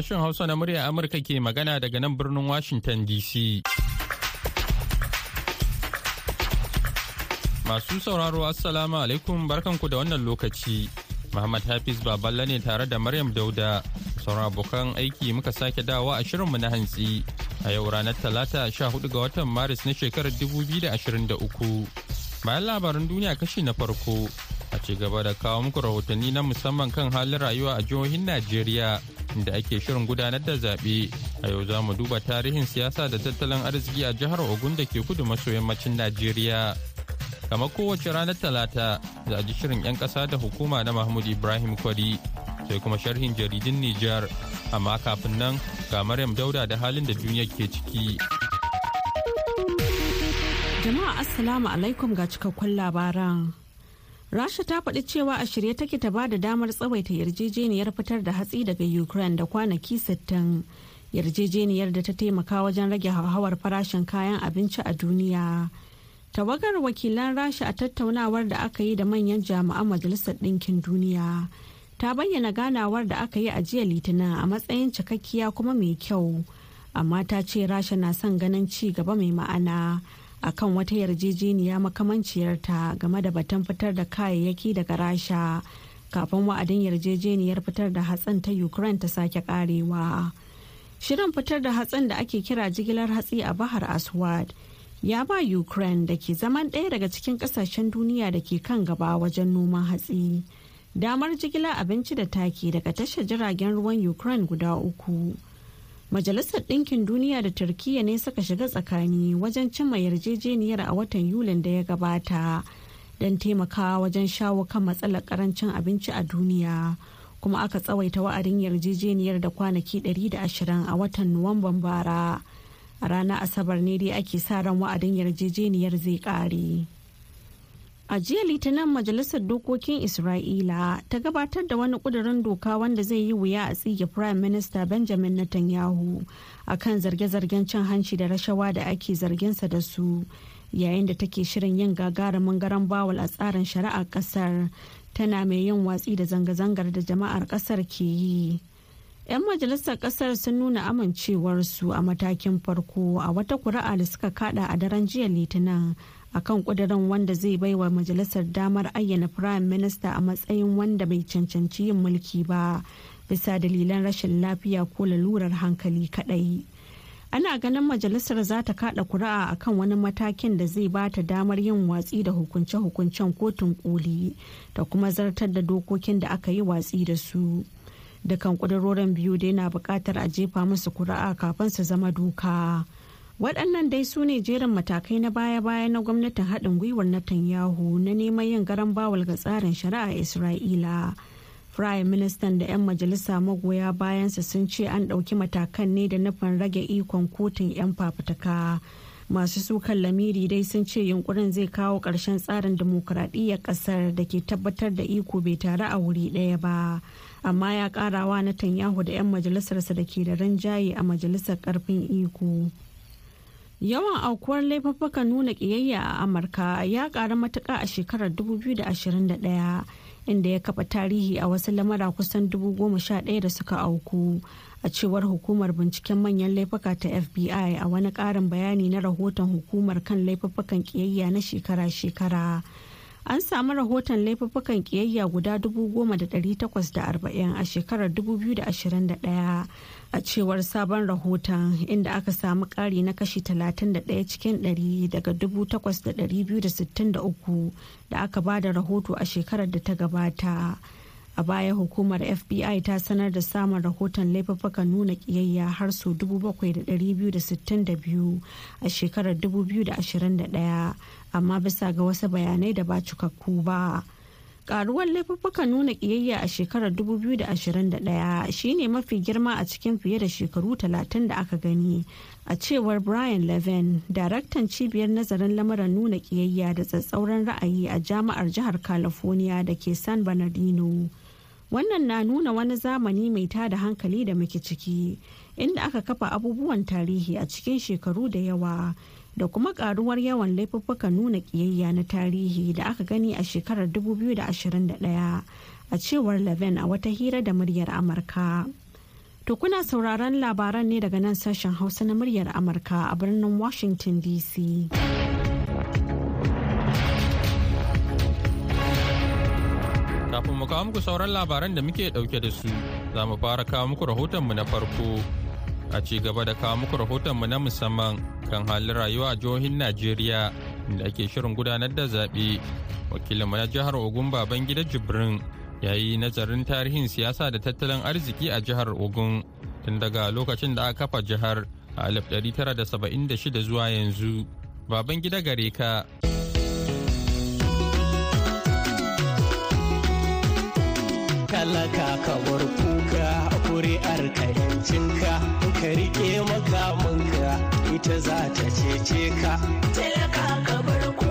Sashen Hausa na murya Amurka ke magana daga nan birnin Washington DC. Masu sauraro Assalamu alaikum barkanku da wannan lokaci. Muhammad Hafiz Baballa ne tare da Maryam Dauda. Sauran abokan aiki muka sake dawa a shirinmu na hantsi. A yau ranar Talata 14 ga watan Maris na shekarar 2023. Bayan labaran duniya kashi na farko, a ci gaba da kawo muku rahotanni na musamman kan halin rayuwa a jihohin Najeriya inda ake shirin gudanar da zaɓe. A yau za mu duba tarihin siyasa da tattalin arziki a jihar Ogun da ke kudu maso yammacin Najeriya. Kamar kowace ranar Talata za a ji shirin 'yan ƙasa da hukuma na Mahmud Ibrahim Kwari sai kuma sharhin jaridun Nijar. Amma kafin nan ga Maryam Dauda da halin da duniya ke ciki. Jama'a Assalamu alaikum ga cikakkun labaran. Rasha ta faɗi cewa a shirye take ta ba da damar tsawaita yarjejeniyar fitar da hatsi daga Ukraine da kwanaki 60. Yarjejeniyar da ta taimaka wajen rage hauhawar farashin kayan abinci a duniya. Tawagar wakilan Rasha a tattaunawar da aka yi da manyan jami'an Majalisar Ɗinkin Duniya. Ta bayyana ganawar da aka yi a jiya Litinin a matsayin cikakkiya kuma mai kyau. Amma ta ce Rasha na son ganin ci gaba mai ma'ana. Akan wata yarjejeniya makamanciyarta game da batun fitar da kayayyaki daga rasha kafin wa'adin yarjejeniyar fitar da hatsin ta ukraine ta sake karewa. Shirin fitar da hatsin da ake kira jigilar hatsi a bahar aswad ya ba ukraine da ke zaman ɗaya daga cikin ƙasashen duniya da ke kan gaba wajen noman hatsi. Damar jigilar abinci da taki daga tashar jiragen ruwan ukraine guda uku. Majalisar Ɗinkin Duniya da Turkiyya ne suka shiga tsakani wajen cimma yarjejeniyar a watan Yulin da ya gabata don taimakawa wajen shawo kan matsalar ƙarancin abinci a duniya. Kuma aka tsawaita wa'adin yarjejeniyar da kwanaki 120 a watan Nuwamban bara. A ranar Asabar ne dai ake sa ran wa'adin yarjejeniyar zai ƙare. A jiya Litinin Majalisar Dokokin Isra'ila ta gabatar da wani ƙudurin doka wanda zai yi wuya a tsige Prime Minister Benjamin Netanyahu a kan zarge-zargen cin hanci da rashawa da ake zarginsa da su yayin da take shirin yin gagarumin garan bawul a tsarin shari'ar ƙasar tana mai yin watsi da zanga-zangar da jama'ar ƙasar ke yi. 'Yan majalisar ƙasar sun nuna amincewarsu a matakin farko a wata kuri'a da suka kada a daren jiya Litinin. Akan kudirin wanda zai baiwa majalisar damar ayyana prime minister a matsayin wanda bai cancanci yin mulki ba bisa dalilan rashin lafiya ko lalurar hankali kadai ana ganin majalisar za ta kada kuri'a akan wani matakin da zai ba ta damar yin watsi da hukunce-hukuncen kotun koli da kuma zartar da dokokin da aka yi watsi da su dukan kudurorin biyu dai na buƙatar a jefa musu kuri'a kafin su zama doka. Waɗannan dai su ne jerin matakai na baya-baya na gwamnatin haɗin gwiwar Netanyahu na neman yin garan bawal ga tsarin shari'a Isra'ila. Prime Minister da 'yan majalisa magoya bayansa sun ce an ɗauki matakan ne da nufin rage ikon kotun 'yan fafutuka. Masu sukan lamiri dai sun ce yunkurin zai kawo ƙarshen tsarin dimokuraɗiyyar ƙasar da ke tabbatar da iko bai taru a wuri ɗaya ba. Amma ya ƙarawa Netanyahu da 'yan majalisarsa da ke da rinjaye a majalisar ƙarfin iko. Yawan aukuwar laifuffukan nuna ƙiyayya a Amurka ya ƙaru matuƙa a shekarar 2021 inda ya kafa tarihi a wasu lamara kusan dubu goma sha ɗaya da suka auku a cewar hukumar binciken manyan laifuka ta FBI a wani ƙarin bayani na rahoton hukumar kan laifuffukan ƙiyayya na shekara-shekara. An samu rahoton laifuffukan ƙiyayya guda dubu goma da ɗari takwas da arba'in a shekarar 2021 a cewar sabon rahoton inda aka samu ƙari na kashi 31 cikin 100 daga 8,263 da aka ba da rahoto a shekarar da ta gabata. A baya hukumar FBI ta sanar da samun rahoton laifuffukan nuna ƙiyayya har sau 7,262 a shekarar 2021 amma bisa ga wasu bayanai da ba cikakku ba. karuwar laifuffukan nuna kiyayya a shekarar 2021 shine mafi girma a cikin fiye da shekaru 30 da aka gani. A cewar brian levin daraktan cibiyar nazarin lamuran nuna kiyayya da tsatsauran ra'ayi a jami'ar jihar california da ke san bernardino. Wannan na nuna wani zamani mai tada hankali da muke ciki inda aka kafa abubuwan tarihi a cikin shekaru da yawa. Da kuma karuwar yawan laifuffukan nuna kiyayya na tarihi da aka gani a shekarar 2021 a cewar Levin a wata hira da muryar Amurka. To kuna sauraron labaran ne daga nan sashen Hausa na muryar Amurka a birnin Washington DC. Kafin mu kawo muku sauran labaran da muke ɗauke da su, za mu fara kawo muku rahotonmu na farko. A ci gaba da kawo muku rahotonmu na musamman kan halin rayuwa a jihohin Najeriya inda ake shirin gudanar da zaɓe. Wakilinmu na jihar Ogun Babangida Jibrin ya yi nazarin tarihin siyasa da tattalin arziki a jihar Ogun tun daga lokacin da aka kafa jihar a 1976 zuwa yanzu. Babangida gare ka. talaka ka bar kuka kuri'ar ka ka riƙe makamanka ita za ta cece ka. Talaka ka bar kuka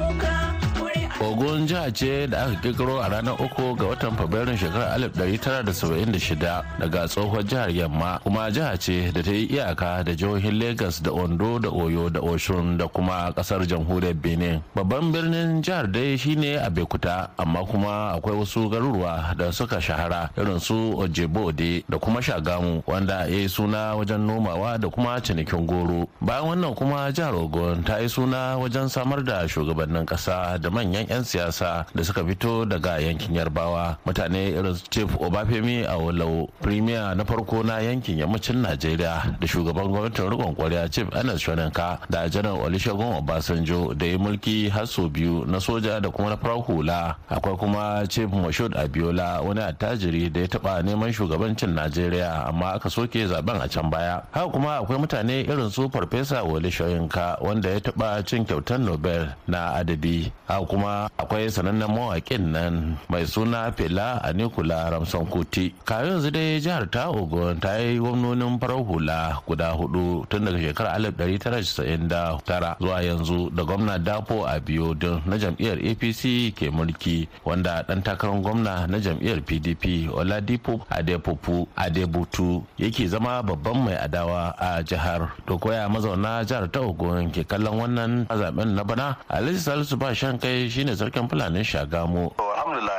ogun jiha ce da aka kirkiro a ranar uku ga watan fabrairun shekarar 1976 daga tsohon jihar yamma. Kuma jiha ce da ta yi iyaka da jihohin lagos da ondo da oyo da oshun da kuma ƙasar jamhuriyar benin. Babban birnin jihar dai shine abekuta amma kuma akwai wasu garuruwa da suka shahara irin su ojebode da kuma shagamu wanda ya yi suna wajen nomawa da kuma cinikin goro. Bayan wannan kuma jihar ogun ta yi suna wajen samar da shugabannin kasa da manyan 'yan siyasa da suka fito daga yankin yarbawa. Mutane irin chief obafemi a walau premier na farko na yankin yammacin najeriya da shugaban gwamnatin rikon kwarya chief anas shoninka da janar olusegun obasanjo da ya mulki har sau biyu na soja da kuma na farar hula. Akwai kuma chief moshood abiola wani attajiri da ya taba neman shugabancin najeriya amma aka soke zaɓen a can baya. Haka kuma akwai mutane irin su farfesa wale shoyinka wanda ya taba cin kyautar nobel na adabi haka kuma akwai sanannen mawaƙin nan mai suna fela a nikula ramson kuti. Kayan yanzu dai jihar ta ogun ta yi gwamnonin farar hula guda huɗu tun daga shekarar 1999 zuwa yanzu da gwamna dapo a biyu na jam'iyyar apc ke mulki wanda dan takarar gwamna na jam'iyyar pdp oladipo adepopu adebutu yake zama babban mai adawa a jihar. To koya mazauna jihar ta ogun ke kallon wannan zaɓen na bana? Alhaji salisu ba shan kai shine sarkin fulanin shagamu alhamdulillah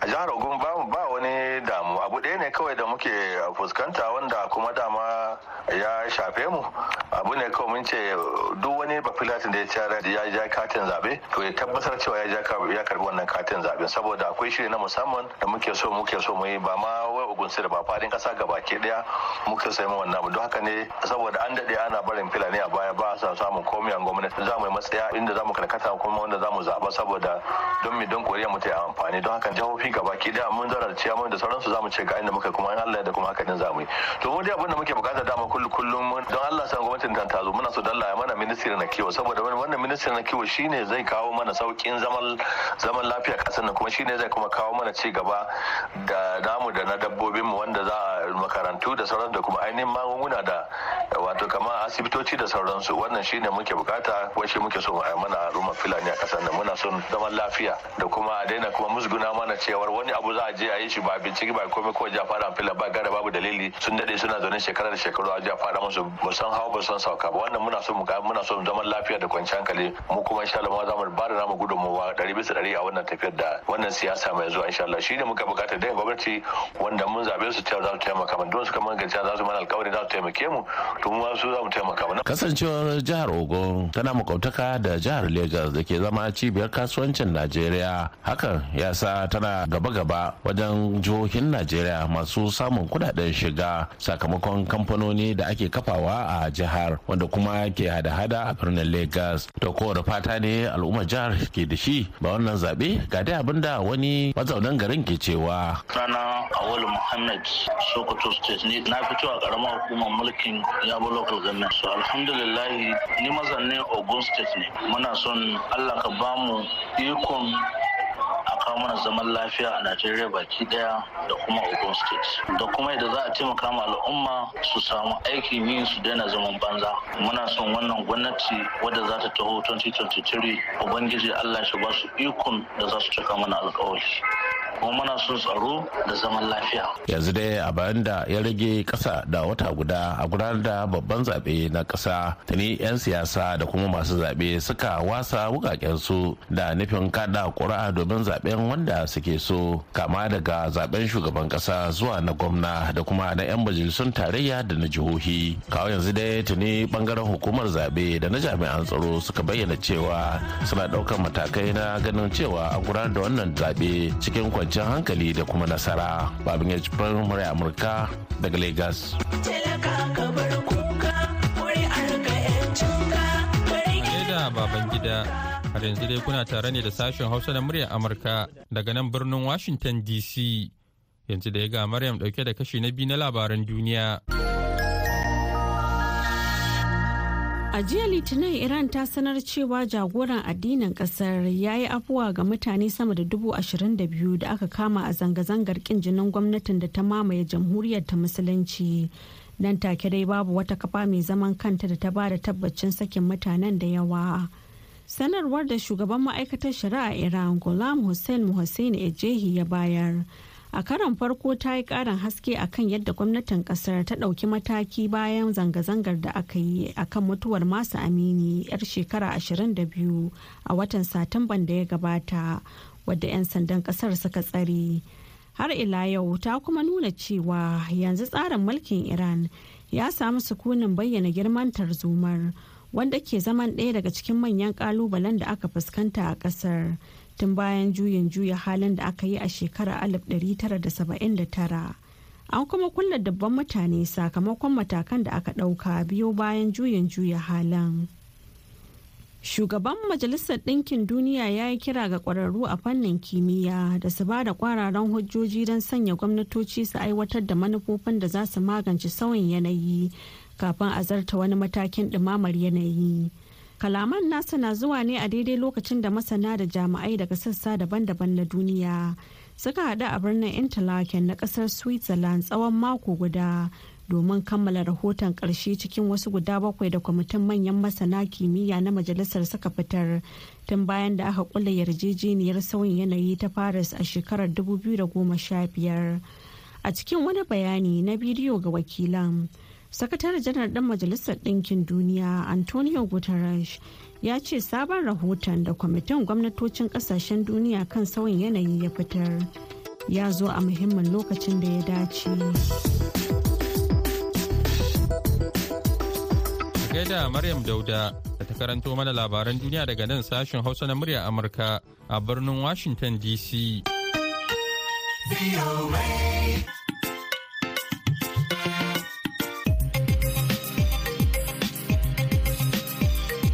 a jihar ogun ba wani damu. Abu ɗaya ne kawai da muke fuskanta wanda kuma dama ya shafe mu. Abu ne kawai mun ce duk wani bafilatin da ya cara ya ja katin zaɓe to ya tabbatar cewa ya ya karɓi wannan katin zaɓe saboda akwai shiri na musamman da muke so muke so mu yi. Ba ma wai ogun da ba faɗin kasa gabaki ɗaya muke sai mu wannan don haka ne saboda an daɗe ana barin filani a baya ba sa samun komai a gwamnati. Za mu yi matsaya inda za mu karkata kuma wanda za mu zaba saboda don mi don koriya mu ta yi amfani. Don haka jihohi gabaki ɗaya mun zarar ciyaman da sauransu za mu ce ga inda muka kuma in Allah da kuma haka din za mu yi. To mu dai abin da muke buƙata dama kullum kullum don Allah san gwamnatin ta ta zo muna so dalla ya mana ministry na kiwo saboda wannan ministry na kiwo shine zai kawo mana saukin zaman zaman lafiya ƙasar nan kuma shine zai kuma kawo mana ci gaba da namu da na dabbobin mu wanda za a makarantu da sauran da kuma ainihin magunguna da wato kamar asibitoci da sauransu wannan shine muke buƙata ko shi muke so a mana al'umma filani a ƙasar nan. Muna son zaman lafiya da kuma a daina kuma musguna mana cewar wani abu za a je a yi shi ba bincike ba komai ko ja fara fila ba gara babu dalili. Sun daɗe suna zaune shekara da shekaru a ja fara musu. Ba san hawa ba san sauka ba. Wannan muna so mu muna so zaman lafiya da kwanciyar hankali. Mu kuma insha Allah za mu ba da namu gudunmuwa ɗari bisa ɗari a wannan tafiyar da wannan siyasa mai zuwa insha Allah. Shine muka buƙata da gwamnati wanda mun zaɓe su cewa za su taimaka mana. Don su kamar gaciya za su mana alkawari za su taimake mu. To mu su za mu taimaka mana. Kasancewar jihar Ogun tana makwabtaka da jihar Lagos da ke zama cibiyar kasuwancin Najeriya. Hakan ya sa tana gaba-gaba wajen jihohin Najeriya masu samun kuɗaɗen shiga sakamakon kamfanoni da ake kafawa a jihar wanda kuma ke hada-hada a birnin Lagos da kowane fata ne al'ummar jihar ke da shi ba wannan zaɓe ga dai abin da wani mazaunan garin ke cewa. Sana Awolu Muhammad Sokoto State. Ne na fito a karamar hukumar mulkin Yabo Local Government. So alhamdulillah ni mazannin Ogun State ne. Muna son Allah ka ba mu ikon a kawo mana zaman lafiya a Najeriya baki ɗaya da kuma Ogun State. Da kuma yadda za a taimaka ma al'umma su samu aikin yi su daina zaman banza. Muna son wannan gwamnati wadda za ta taho 2023 Ubangiji Allah shi ba su ikon da za su cika mana alkawari. Kuma muna son tsaro da zaman lafiya. Yanzu dai a bayan da ya rage kasa da wata guda a gudanar da babban zaɓe na ƙasa tuni 'yan siyasa da kuma masu zaɓe suka wasa wukakensu da nufin kada ƙuri'a domin zaɓen wanda suke so kama daga zaɓen shugaban ƙasa zuwa na gwamna da kuma na 'yan majalisun tarayya da na jihohi. Kawo yanzu dai tuni ɓangaren hukumar zaɓe da na jami'an tsaro suka bayyana cewa suna ɗaukar matakai na ganin cewa a gudanar da wannan zaɓe cikin kwanciyar hankali da kuma nasara. Babin ya cikin murya amurka daga lagos. Baban gida har yanzu dai kuna tare ne da sashen hausa na muryar amurka daga nan birnin washington dc yanzu da ya ga maryam ɗauke da kashi na biyu na labaran duniya. A jiya Litinin Iran ta sanar cewa jagoran addinin ƙasar ya yi afuwa ga mutane sama da dubu ashirin da biyu da aka kama a zanga-zangar kin jinin gwamnatin da ta mamaye jamhuriyar ta musulunci. Nan take dai babu wata kafa mai zaman kanta da ta ba da tabbacin sakin mutanen da yawa. Sanarwar da shugaban ma'aikatar shari'a Iran Ghulam Hussein Muhassin Ejehi ya bayar. A karon farko ta yi karin haske akan yadda gwamnatin ƙasar ta ɗauki mataki bayan zanga-zangar da aka yi akan mutuwar masu amini yar shekara 22 a watan satumban da ya gabata wadda 'yan sandan ƙasar suka tsare. Har ila yau ta kuma nuna cewa yanzu tsarin mulkin iran ya samu sukunin bayyana girman tarzomar wanda ke zaman ɗaya daga cikin manyan ƙalubalen da aka fuskanta a ƙasar. Tun bayan juyin juya halin da aka yi a shekarar 1979 an kuma kulla dabban mutane sakamakon matakan da aka ɗauka biyo bayan juyin juya halin shugaban majalisar ɗinkin duniya ya yi kira ga ƙwararru a fannin kimiyya da su ba da ƙwararan hujjoji don sanya gwamnatoci su aiwatar da manufofin da za su magance sauyin yanayi kafin a zarta wani matakin ɗumamar yanayi. Kalaman nasa na zuwa ne a daidai lokacin da masana da jami'ai daga sassa daban-daban na duniya suka haɗu a birnin interlaken na ƙasar switzerland tsawon mako guda domin kammala rahoton ƙarshe cikin wasu guda bakwai da kwamitin manyan masana kimiyya na majalisar suka fitar tun bayan da aka kula yarjejeniyar sauyin yanayi ta paris a shekarar 2015 a cikin wani bayani na bidiyo ga wakilan sakataren janar ɗan majalisar ɗinkin duniya antonio guterres ya ce sabon rahoton da kwamitin gwamnatocin ƙasashen duniya kan sauyin yanayi ya fitar ya zo a muhimmin lokacin da ya dace. Gaida maryam dauda da ta karanto mana labaran duniya daga nan sashen hausa na murya amurka a birnin washington dc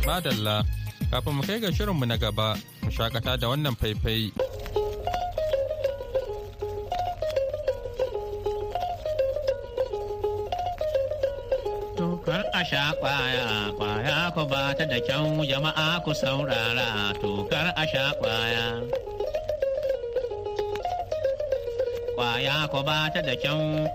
Madalla, kafin mu kai ga shirinmu na gaba, mu shakata da wannan faifai. Tokar a sha ƙwaya, ƙwaya ku ba ta da kyau jama'a ku saurara, tokar a sha ƙwaya. Kwaya ku ba ta da kyau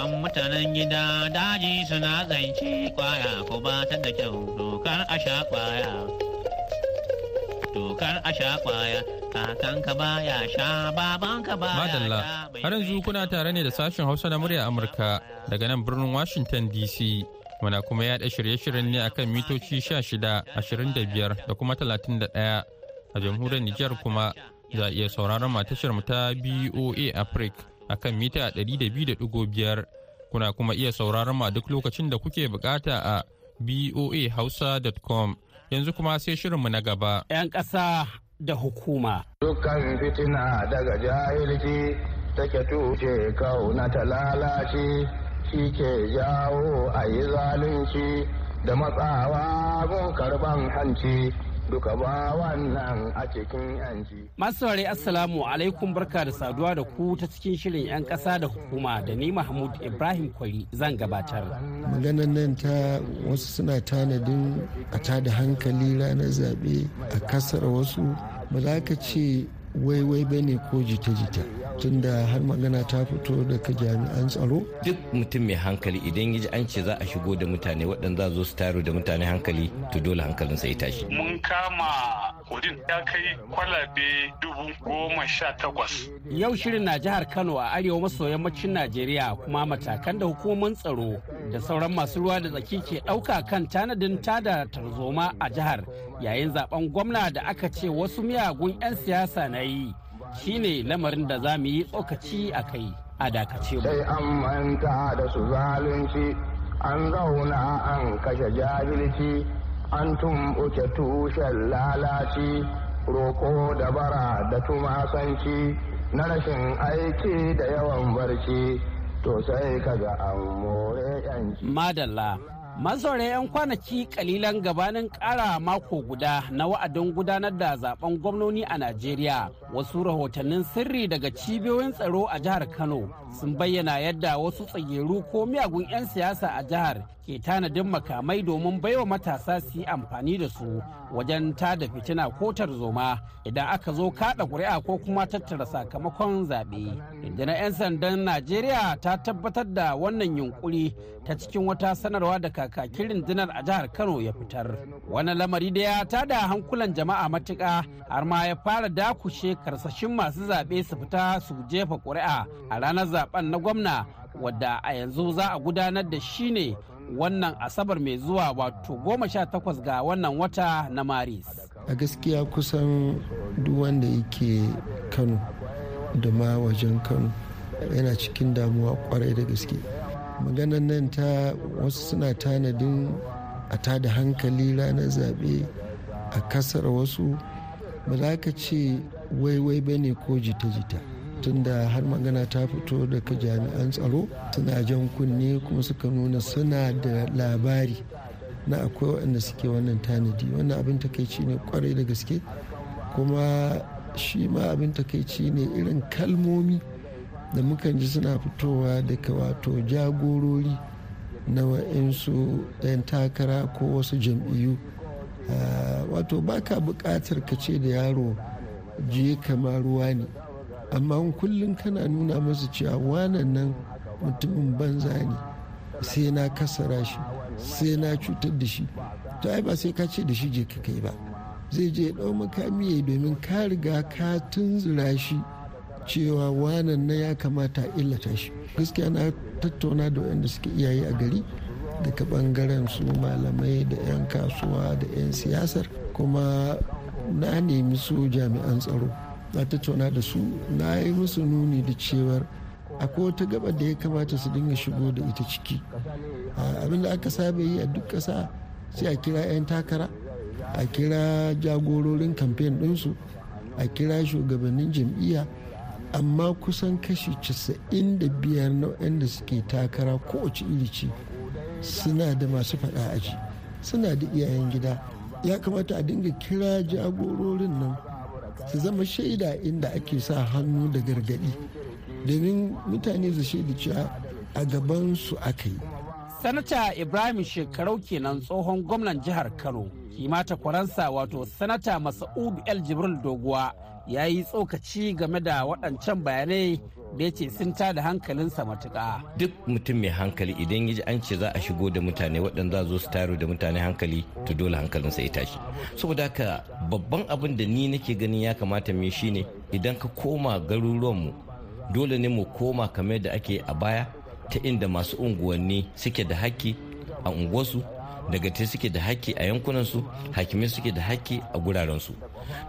dubban mutanen gida daji suna zance ƙwaya ko ba ta da kyau dokar a sha ƙwaya. Dokar a sha ƙwaya kakanka ba ya sha babanka ba ya Madalla, sha har yanzu kuna tare ne da sashen Hausa na murya Amurka daga nan birnin Washington DC. Muna kuma yaɗa shirye-shiryen ne akan mitoci 16, 25 da kuma 31 a jamhuriyar Nijar kuma za a iya sauraron matashar mu ta BOA Africa. Akan mita 200.5 kuna kuma iya sauraron ma duk lokacin da kuke buƙata a boahausa.com yanzu kuma sai shirinmu na gaba. 'yan ƙasa da hukuma. Dukkan fitina daga jahilci take tuce ƙauna ta lalace shi ke jawo a yi zalunci da matsawa gun karɓan hanci duka ba wannan a cikin yanci. Masu saurari Assalamu alaikum barka da saduwa da ku ta cikin shirin 'yan ƙasa da hukuma da ni Mahmud Ibrahim Kwari zan gabatar. maganan nan ta wasu suna tanadin a tada hankali ranar zaɓe a ƙasar wasu ba za ka ce waiwai ba ne ko jita-jita. Tunda har magana ta fito daga jami'an tsaro. Duk mutum mai hankali idan ya ji an ce za a shigo da mutane waɗanda za zo su taro da mutane hankali to dole hankalinsa ya tashi. Mun kama kodin ya kai kwalabe dubu goma sha takwas. Yau shirin na jihar Kano a arewa maso yammacin Najeriya kuma matakan da hukumomin tsaro da sauran masu ruwa da tsaki ke ɗauka kan tanadin tada tarzoma a jihar yayin zaɓen gwamna da aka ce wasu miyagun 'yan siyasa na yi shine lamarin da za mu yi tsokaci a kai a dakace mu. Sai an manta da su zalunci an zauna an kashe jahilci an tumɓuke tushen lalaci roko da bara da tumasanci na rashin aiki da yawan barci to sai kaga an more yanci. Madalla. Mazaure 'yan kwanaki kalilan gabanin kara mako guda na wa'adin gudanar da zaɓen gwamnoni a Najeriya. Wasu rahotannin sirri daga cibiyoyin tsaro a jihar Kano sun bayyana yadda wasu tsageru ko miyagun 'yan siyasa a jihar ke tanadin makamai domin baiwa matasa su yi amfani da su wajen tada fitina ko tarzoma idan aka zo kada ƙuri'a ko kuma tattara sakamakon zaɓe. Rundunar 'yan sandan Najeriya ta tabbatar da wannan yunkuri ta cikin wata sanarwa da kakakin rundunar a jihar Kano ya fitar. Wani lamari da ya tada hankulan jama'a matuƙa har ma ya fara dakushe karsashin masu zaɓe su fita su jefa ƙuri'a a ranar zaɓen na gwamna wadda a yanzu za a gudanar da shi ne wannan asabar mai zuwa wato goma sha takwas ga wannan wata na maris. A gaskiya kusan duk wanda yake kano da ma wajen kano yana cikin damuwa ƙwarai da gaske. Maganan nan ta wasu suna tanadin a tada hankali ranar zaɓe a ƙasar wasu. Ba za ka ce waiwai ba ne ko jita-jita. Tunda har magana ta fito daga jami'an tsaro suna jan kunne kuma suka nuna suna da labari na akwai waɗanda suke wannan tanadi. Wannan abin takaici ne ƙwarai da gaske. Kuma shi ma abin takaici ne irin kalmomi da mukan ji suna fitowa daga wato jagorori na wa'insu 'yan takara ko wasu jam'iyyu. Wato baka buƙatar ka ce da yaro je kamar ruwa ne. Amma kullum kana nuna masa cewa wanan nan mutumin banza ne sai na kasara shi sai na cutar da shi. To ai ba sai ka ce da shi je ka kai ba. Zai je ɗau makami ya domin ka riga ka tunzura shi cewa wanan nan ya kamata illata shi. Gaskiya na tattauna da wanda suke iyaye a gari daga ɓangaren su malamai da 'yan kasuwa da 'yan siyasar kuma na nemi su jami'an tsaro. Na tattauna da su na yi musu nuni da cewar akwai wata gaba da ya kamata su dinga shigo da ita ciki. Abinda aka saba yi a duk ƙasa sai a kira 'yan takara a kira jagororin kamfen ɗinsu a kira shugabannin jam'iyya. Amma kusan kashi 95 na waɗanda suke takara kowace iri ce suna da masu faɗa aji suna da iyayen gida. Ya kamata a dinga kira jagororin nan su zama shaida inda ake sa hannu da gargaɗi domin mutane su shaida cewa a gaban su aka yi. Sanata ibrahim shekarau kenan tsohon gwamnan jihar kano. Kimata kwaransa wato sanata masa'udu el jibril doguwa ya yi tsokaci game da waɗancan bayanai da ya ce sun da hankalinsa matuƙa. Duk mutum mai hankali idan ya ji an ce za a shigo da mutane waɗanda zo su taro da mutane hankali to dole hankalinsa ya tashi. Saboda haka babban abin da ni nake ganin ya kamata mu shine idan ka koma garuruwanmu dole ne mu koma kamar da ake a baya ta inda masu unguwanni suke da haƙƙi a unguwarsu daga te suke da haƙƙi a yankunansu hakimai suke da haƙƙi a gurarensu.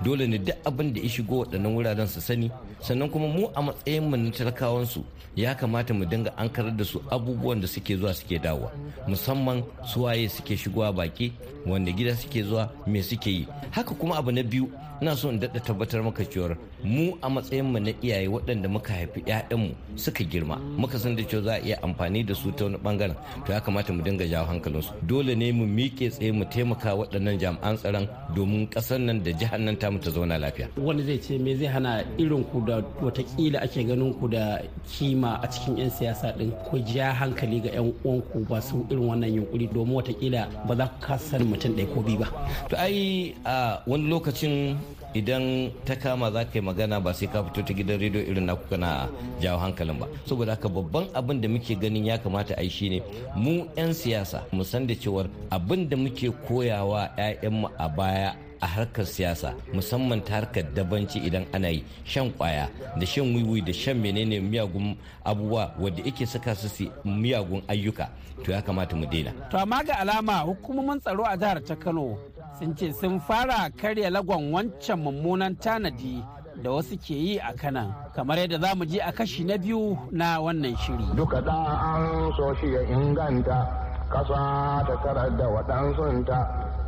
Dole ne duk abin da ya shigo waɗannan wuraren su sani. Sannan kuma mu a matsayin mu na talakawansu ya kamata mu dinga an karar da su abubuwan da suke zuwa suke dawowa. Musamman suwaye suke shigowa baki wanda gida suke zuwa me suke yi. Haka kuma abu na biyu ina so in daɗa tabbatar maka cewar mu a matsayin mu na iyaye waɗanda muka haifi ƴaƴanmu suka girma muka san da cewa za a iya amfani da su ta wani ɓangaren to ya kamata mu dinga jawo hankalinsu. Dole ne mu miƙe tsaye mu taimaka waɗannan jami'an tsaron domin ƙasar nan da jihar nan tamu ta zauna lafiya. Wani zai ce me zai hana irin ku da wataƙila ake ganin ku da kima a cikin 'yan siyasa din ku ja hankali ga 'yan uwanku ba su irin wannan yunkuri domin wataƙila ba za ku kasa mutum ɗaya ko biyu ba. To ai a wani lokacin idan ta kama za ka yi magana ba sai ka fito ta gidan rediyo irin naku kana jawo hankalin ba. Saboda haka babban abin da muke ganin ya kamata a yi shine mu 'yan siyasa mu san da cewar abin da muke koyawa 'ya'yanmu a baya a harkar siyasa musamman ta harkar dabanci idan ana yi shan ƙwaya da shan wiwi da shan menene miyagun abubuwa wadda yake saka su miyagun ayyuka to ya kamata mu daina. To amma ga alama hukumomin tsaro a jihar ta kano sun ce sun fara karya lagon wancan mummunan tanadi da wasu ke yi a kanan kamar yadda za mu je a kashi na biyu na wannan shiri. Duka da an so shi ya inganta kasa ta karar da waɗansunta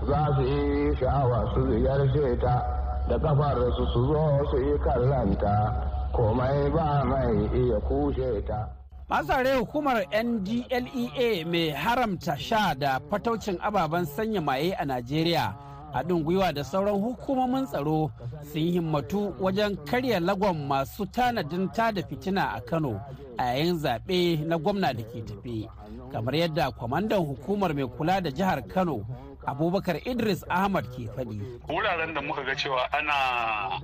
za su yi sha'awa su ziyarce ta da kafar su su zo su yi kallanta komai ba mai iya kushe ta. Masare hukumar ndlea mai haramta sha da fataucin ababen sanya maye a najeriya haɗin gwiwa da sauran hukumomin tsaro sun himmatu wajen karya lagon masu tanadin tada fitina a kano a yayin zaɓe na gwamna da ke tafe. Kamar yadda kwamandan hukumar mai kula da jihar kano abubakar idris ahmad ke faɗi. wuraren da muka ga cewa ana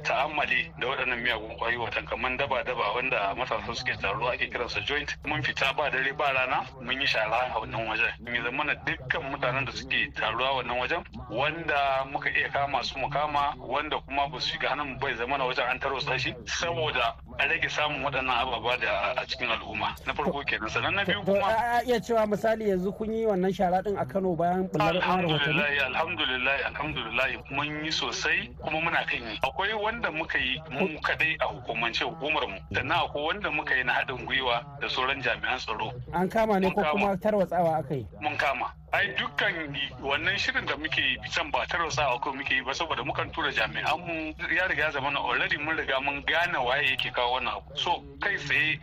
ta'ammali da waɗannan miyagun ƙwayoyi watan kamar daba-daba wanda matasa suke taruwa ake kiransa joint. Mun fita ba dare ba rana mun yi shara a wannan wajen. Mai zamana dukkan mutanen da suke taruwa wannan wajen wanda muka iya kama su mu kama wanda kuma ba su shiga hannun bai zamana wajen an tarwatsa shi. Saboda a rage samun waɗannan ababa da a cikin al'umma. Na farko kenan sannan na biyu kuma a iya cewa misali yanzu kun yi wannan shara din a Kano bayan bullar alhamdulillah alhamdulillah alhamdulillah. Mun yi sosai kuma muna kan yi. Akwai wanda muka yi mu kadai a hukumance hukumar mu. Sannan akwai wanda muka yi na haɗin gwiwa da sauran jami'an tsaro. An kama ne ko kuma tarwatsawa aka yi? Mun kama. Ai dukkan wannan shirin da muke yi can ba tarwatsawa ko muke yi ba saboda mukan tura jami'an mu ya riga ya zama na already mun riga mun gane waye yake kawo wannan abu so kai tsaye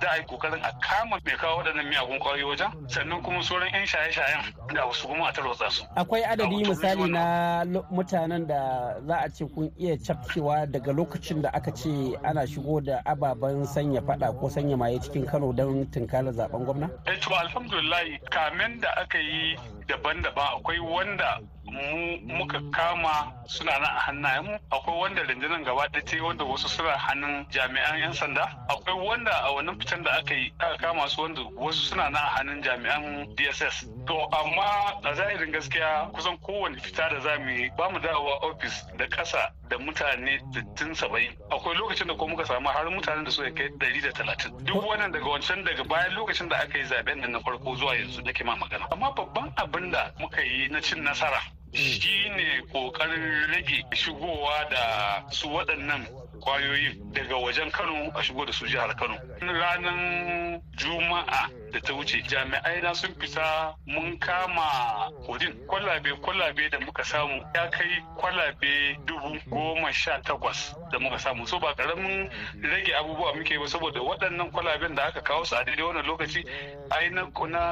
da ai ƙoƙarin a kama mai kawo waɗannan miyagun ƙwayoyi wajen sannan kuma sauran yan shaye-shayen da wasu kuma a tarwatsa su akwai adadi misali na mutanen da za a ce kun iya cafkewa daga lokacin da aka ce ana shigo da ababen sanya fada ko sanya maye cikin kano don tunkalar zaɓen gwamna? eh to alhamdulillah kamen da aka yi daban-daban akwai wanda mu muka kama suna nan a hannayenmu akwai wanda rundunar gaba ɗaya ce wanda wasu suna hannun jami'an 'yan sanda. Akwai wanda a wannan fitan da aka yi aka kama su wanda wasu suna nan a hannun jami'an dss to amma a zahirin gaskiya kusan kowane fita da za mu yi ba mu dawowa ofis da ƙasa da mutane 60-70 akwai lokacin da ko muka samu har mutanen da suka kai 130 duk wannan daga wancan daga bayan lokacin da aka yi zaɓen nan na farko zuwa yanzu nake ma magana. Amma babban abin da muka yi na cin nasara shi ne ƙoƙarin rage shigowa da su waɗannan ƙwayoyin daga wajen kano a shigo da su jihar kano. Ranar juma'a da ta wuce. Jami'ai na sun fita mun kama kodin kwalabe kwalabe da muka samu ya kai kwalabe dubu goma sha takwas da muka samu. So ba ƙaramin rage abubuwa muke ba saboda waɗannan kwalaben da aka kawo su a daidai wannan lokaci ai na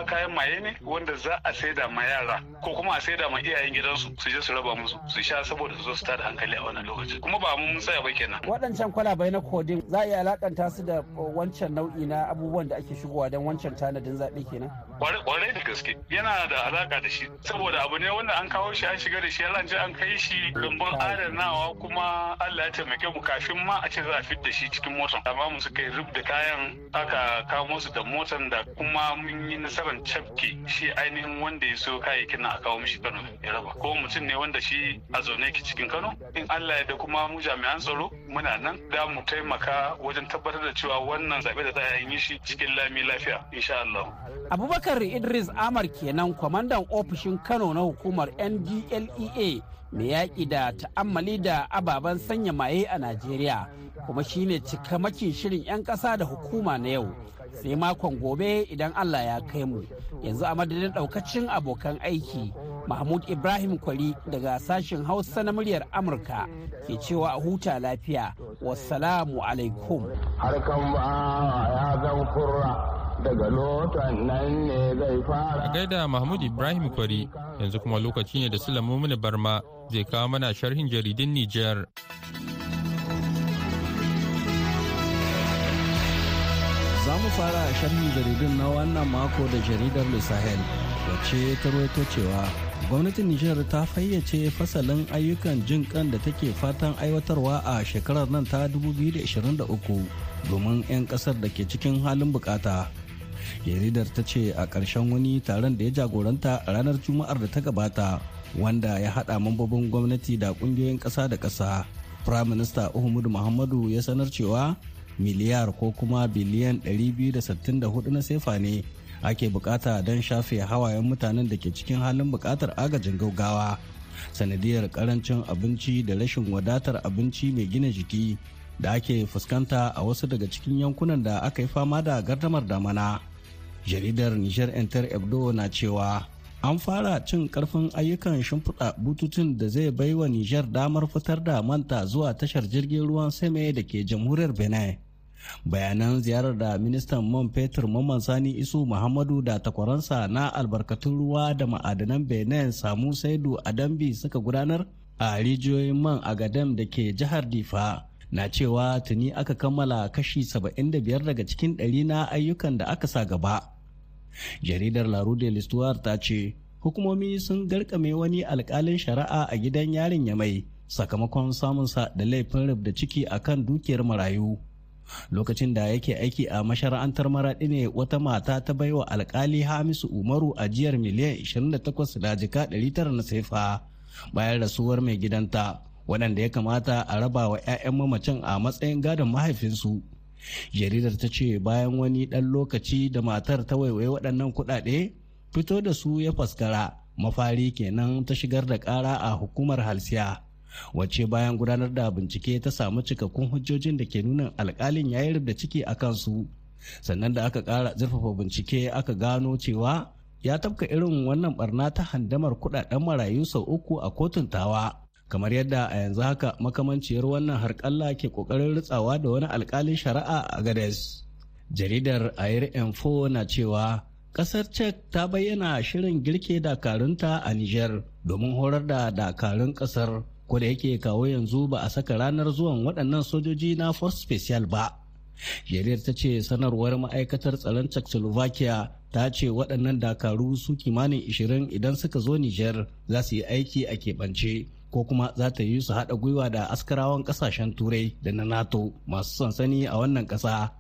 kayan maye ne wanda za a saida ma yara ko kuma a saida ma iyayen gidansu su je su raba musu su sha saboda su zo su tada hankali a wannan lokaci. Kuma ba mun tsaya ba kenan. Waɗancan kwalabai na kodin za a iya alakanta su da wancan nau'i na abubuwan da ake shigowa don wancan tanadin zaɓe kenan. Kwarai da gaske. Yana da alaka da shi. Saboda abu ne wanda an kawo shi an shiga da shi an je an kai shi. Rumbun adanawa kuma Allah ya taimake mu kafin ma a ce za a fit da shi cikin motar. Amma mu suka yi rub da kayan aka kawo su da motar da kuma mun yi nasarar cafke shi ainihin wanda ya so kayayyakin na a kawo mishi Kano ya raba. Ko mutum ne wanda shi a zaune ki cikin Kano. In Allah ya da kuma mu jami'an tsaro muna nan da mu taimaka wajen tabbatar da cewa wannan zaɓe da za a yi shi cikin lami lafiya insha Allah. Abubakar Idris Amar kenan kwamandan ofishin Kano na hukumar NDLEA mai yaƙi da ta'ammali da ababen sanya maye a Najeriya kuma shine cikamakin shirin 'yan ƙasa da hukuma na yau. sai makon gobe idan Allah ya kai mu yanzu a madadin daukacin abokan aiki mahmud ibrahim kwari daga sashen hausa na muryar amurka ke cewa a huta lafiya wassalamu alaikum harkan ba ya zan kurra daga lotan nan ne zai fara a gaida mahmud ibrahim kwari yanzu kuma lokaci ne da sulamu mini barma zai kawo mana sharhin jaridun nijar za mu fara sharhin jaridun na wannan mako da jaridar Le Sahel wacce ta rawaito cewa gwamnatin Nijar ta fayyace fasalin ayyukan jin kan da take fatan aiwatarwa a shekarar nan ta 2023 domin 'yan ƙasar da ke cikin halin buƙata. Jaridar ta ce a ƙarshen wani taron da ya jagoranta a ranar juma'ar da ta gabata wanda ya haɗa mambobin gwamnati da ƙungiyoyin ƙasa da ƙasa. Prime minister uhumudu muhammadu ya sanar cewa miliyar ko kuma biliyan 264 na sefa ne ake buƙata don shafe hawayen mutanen da ke cikin halin buƙatar agajin gaugawa. Sanadiyar ƙarancin abinci da rashin wadatar abinci mai gina jiki da ake fuskanta a wasu daga cikin yankunan da aka yi fama da gardamar damana. Jaridar niger enter ebdo na cewa an fara cin ƙarfin ayyukan shimfiɗa bututun da zai bai wa niger damar fitar da manta zuwa tashar jirgin ruwan seme da ke jamhuriyar benin. Bayanan ziyarar da ministan man fetur mamman sani isu muhammadu da takwaransa na albarkatun ruwa da ma'adanan benin samu saidu a dambi suka gudanar a rijiyoyin man agadam da ke jihar difa na cewa tuni aka kammala kashi 75 daga cikin ɗari na ayyukan da aka sa gaba. Jaridar larude listuwar ta ce hukumomi sun garkame wani alkalin shari'a a gidan yarin yamai sakamakon samunsa da laifin rubda ciki akan dukiyar marayu. Lokacin da yake aiki a mashara'antar maraɗi ne wata mata ta baiwa alkali hamisu umaru ajiyar miliyan 28 da jika 900 na saifa bayan rasuwar mai gidanta waɗanda ya kamata a raba wa 'ya'yan mamacin a matsayin gadon mahaifinsu. Jaridar ta ce bayan wani ɗan lokaci da matar ta waiwaye waɗannan kuɗaɗe fito da su ya faskara mafari kenan ta shigar da ƙara a hukumar halsiya wacce bayan gudanar da bincike ta samu cikakkun hujjojin da ke nuna alkalin ya yi da ciki a kansu. Sannan da aka kara zurfafa bincike aka gano cewa ya tafka irin wannan barna ta handamar kuɗaɗen marayu sau uku a kotun tawa. Kamar yadda a yanzu haka makamanciyar wannan harkalla ke ƙoƙarin ritsawa da wani alkalin shari'a a gades jaridar air info na cewa ƙasar czech ta bayyana shirin girke dakarunta a niger domin horar da dakarun ƙasar ko da yake kawo yanzu ba a saka ranar zuwan waɗannan sojoji na force special ba. Jariyar ta ce sanarwar ma'aikatar tsaron czechoslovakia ta ce waɗannan dakaru su kimanin 20 idan suka zo niger za su yi aiki a keɓance. Ko kuma za ta yi su haɗa gwiwa da askarawan ƙasashen turai da na nato masu sansani a wannan ƙasa.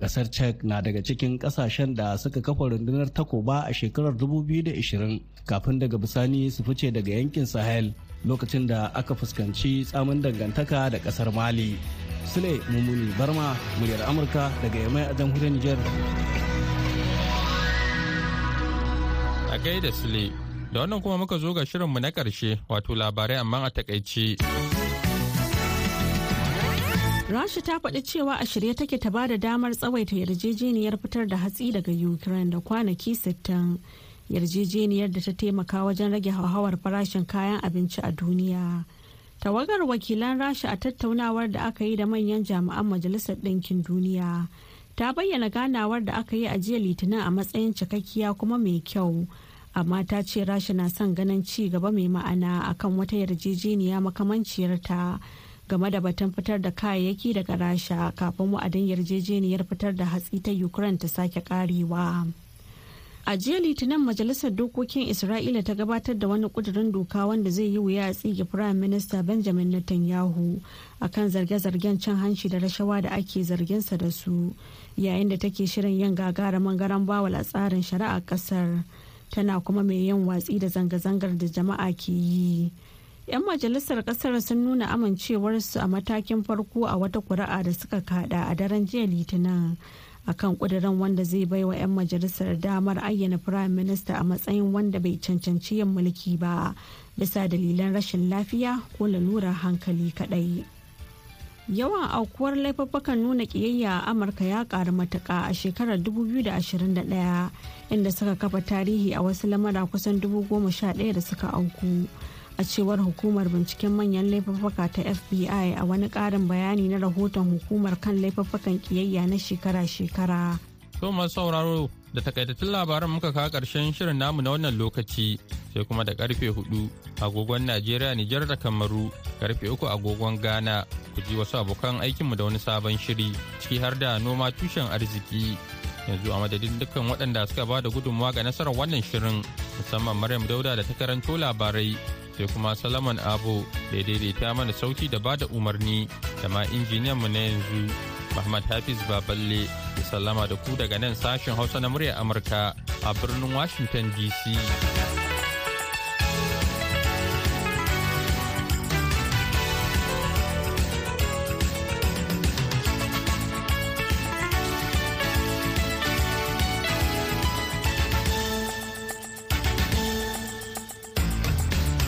Ƙasar czech na daga cikin ƙasashen da suka kafa rundunar takoba a shekarar 2020 kafin daga bisani su fice daga yankin sahel lokacin da aka fuskanci tsamin dangantaka da ƙasar mali. Sule mummuni barma muryar amurka daga yamai a jamhuriyar niger a gaida sule. Da wannan kuma muka zo ga shirinmu na ƙarshe wato labarai amma a taƙaice. Rasha ta faɗi cewa a shirye take ta ba da damar tsawaita yarjejeniyar fitar da hatsi daga ukraine da kwanaki 60 yarjejeniyar da ta taimaka wajen rage hauhawar farashin kayan abinci a duniya. Tawagar wakilan rasha a tattaunawar da aka yi da manyan jami'an majalisar ɗinkin duniya ta bayyana ganawar da aka yi a jiya litinin a matsayin cikakkiya kuma mai kyau. Amma ta ce rasha na son ganin ci gaba mai ma'ana akan wata yarjejeniya makamanciyar ta game da batun fitar da kayayyaki daga rasha kafin wa'adin yarjejeniyar fitar da hatsi ta ukraine ta sake karewa. a jiya litinin majalisar dokokin isra'ila ta gabatar da wani kudurin doka wanda zai yi wuya a tsige firayim minista benjamin netanyahu akan zarge-zargen cin hanci da rashawa da ake zarginsa da su yayin da take shirin yin gagaraman garan bawal a tsarin shari'a ƙasar tana kuma mai yin watsi da zanga-zangar da jama'a ke yi. 'yan majalisar ƙasar sun nuna amincewarsu a matakin farko a wata kuri'a da suka kada a daren jiya litinin akan kudirin wanda zai bai wa 'yan majalisar damar ayyana firayim minista a matsayin wanda bai cancanci yin mulki ba bisa dalilan rashin lafiya ko lalurar hankali kadai yawan aukuwar laifuffukan nuna kiyayya a amurka ya karu matuka a shekarar 2021 inda suka kafa tarihi a wasu lamara kusan 11,000 da suka auku. A cewar hukumar binciken manyan laifuffuka ta fbi a wani karin bayani na rahoton hukumar kan laifuffukan kiyayya na shekara-shekara. Sauraro da takaitattun labaran muka kawo ƙarshen shirin namu na wannan lokaci sai kuma da ƙarfe huɗu agogon najeriya nijar da kamaru ƙarfe uku agogon ghana. Ku ji wasu abokan aikinmu da wani sabon shiri ciki har da noma tushen arziki. Yanzu a madadin dukkan waɗanda suka ba da gudunmawa ga nasarar wannan shirin musamman maryam dauda da ta karanto labarai sai kuma Salaman Abo da daidaita mana sauti da ba da umarni da ma injiniyan mu na yanzu. Muhammad Hafiz Baballe da sallama da ku daga nan sashen Hausa na muryar Amurka a birnin Washington DC.